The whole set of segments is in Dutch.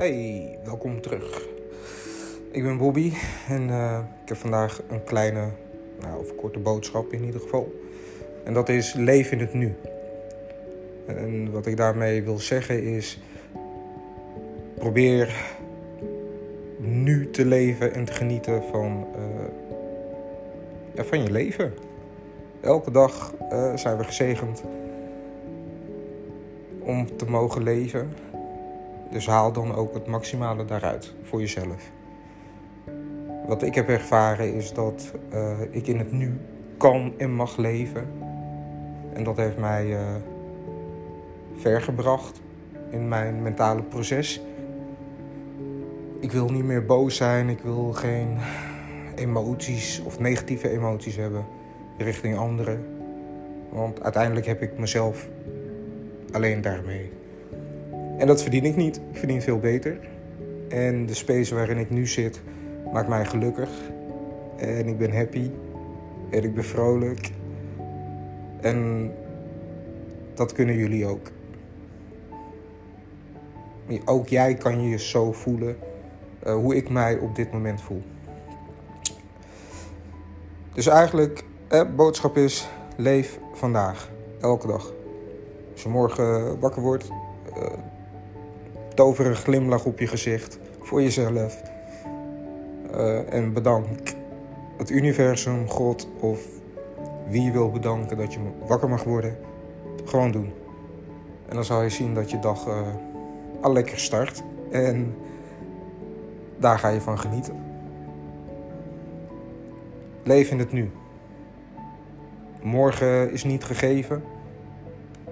Hey, welkom terug. Ik ben Bobby en uh, ik heb vandaag een kleine, nou, of korte boodschap in ieder geval. En dat is leef in het nu. En wat ik daarmee wil zeggen is: probeer nu te leven en te genieten van, ja, van je leven. Elke dag uh, zijn we gezegend om te mogen leven. Dus haal dan ook het maximale daaruit voor jezelf. Wat ik heb ervaren is dat uh, ik in het nu kan en mag leven. En dat heeft mij uh, ver gebracht in mijn mentale proces. Ik wil niet meer boos zijn, ik wil geen emoties of negatieve emoties hebben richting anderen. Want uiteindelijk heb ik mezelf alleen daarmee. En dat verdien ik niet. Ik verdien veel beter. En de space waarin ik nu zit maakt mij gelukkig. En ik ben happy. En ik ben vrolijk. En dat kunnen jullie ook. Ook jij kan je zo voelen uh, hoe ik mij op dit moment voel. Dus eigenlijk, eh, boodschap is: leef vandaag, elke dag. Als je morgen wakker wordt, uh, tover een glimlach op je gezicht voor jezelf. Uh, en bedank het universum, God of wie je wil bedanken dat je wakker mag worden. Gewoon doen. En dan zal je zien dat je dag uh, al lekker start. En daar ga je van genieten. Leef in het nu. Morgen is niet gegeven.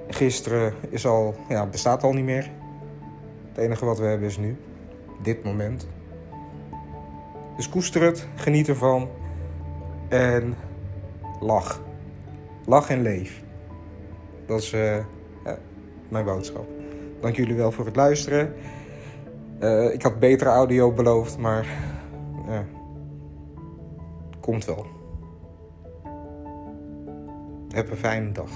Gisteren is al, ja, bestaat al niet meer. Het enige wat we hebben is nu. Dit moment. Dus koester het, geniet ervan. En lach. Lach en leef. Dat is uh, ja, mijn boodschap. Dank jullie wel voor het luisteren. Uh, ik had betere audio beloofd, maar ja, komt wel. Heb een fijne dag.